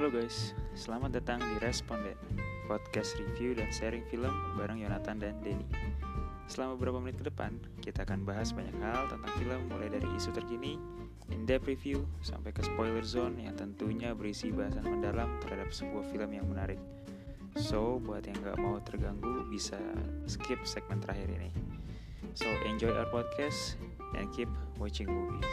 Halo guys, selamat datang di Responden Podcast review dan sharing film bareng Yonatan dan Denny. Selama beberapa menit ke depan, kita akan bahas banyak hal tentang film mulai dari isu terkini, in-depth review, sampai ke spoiler zone yang tentunya berisi bahasan mendalam terhadap sebuah film yang menarik. So, buat yang gak mau terganggu, bisa skip segmen terakhir ini. So, enjoy our podcast and keep watching movies.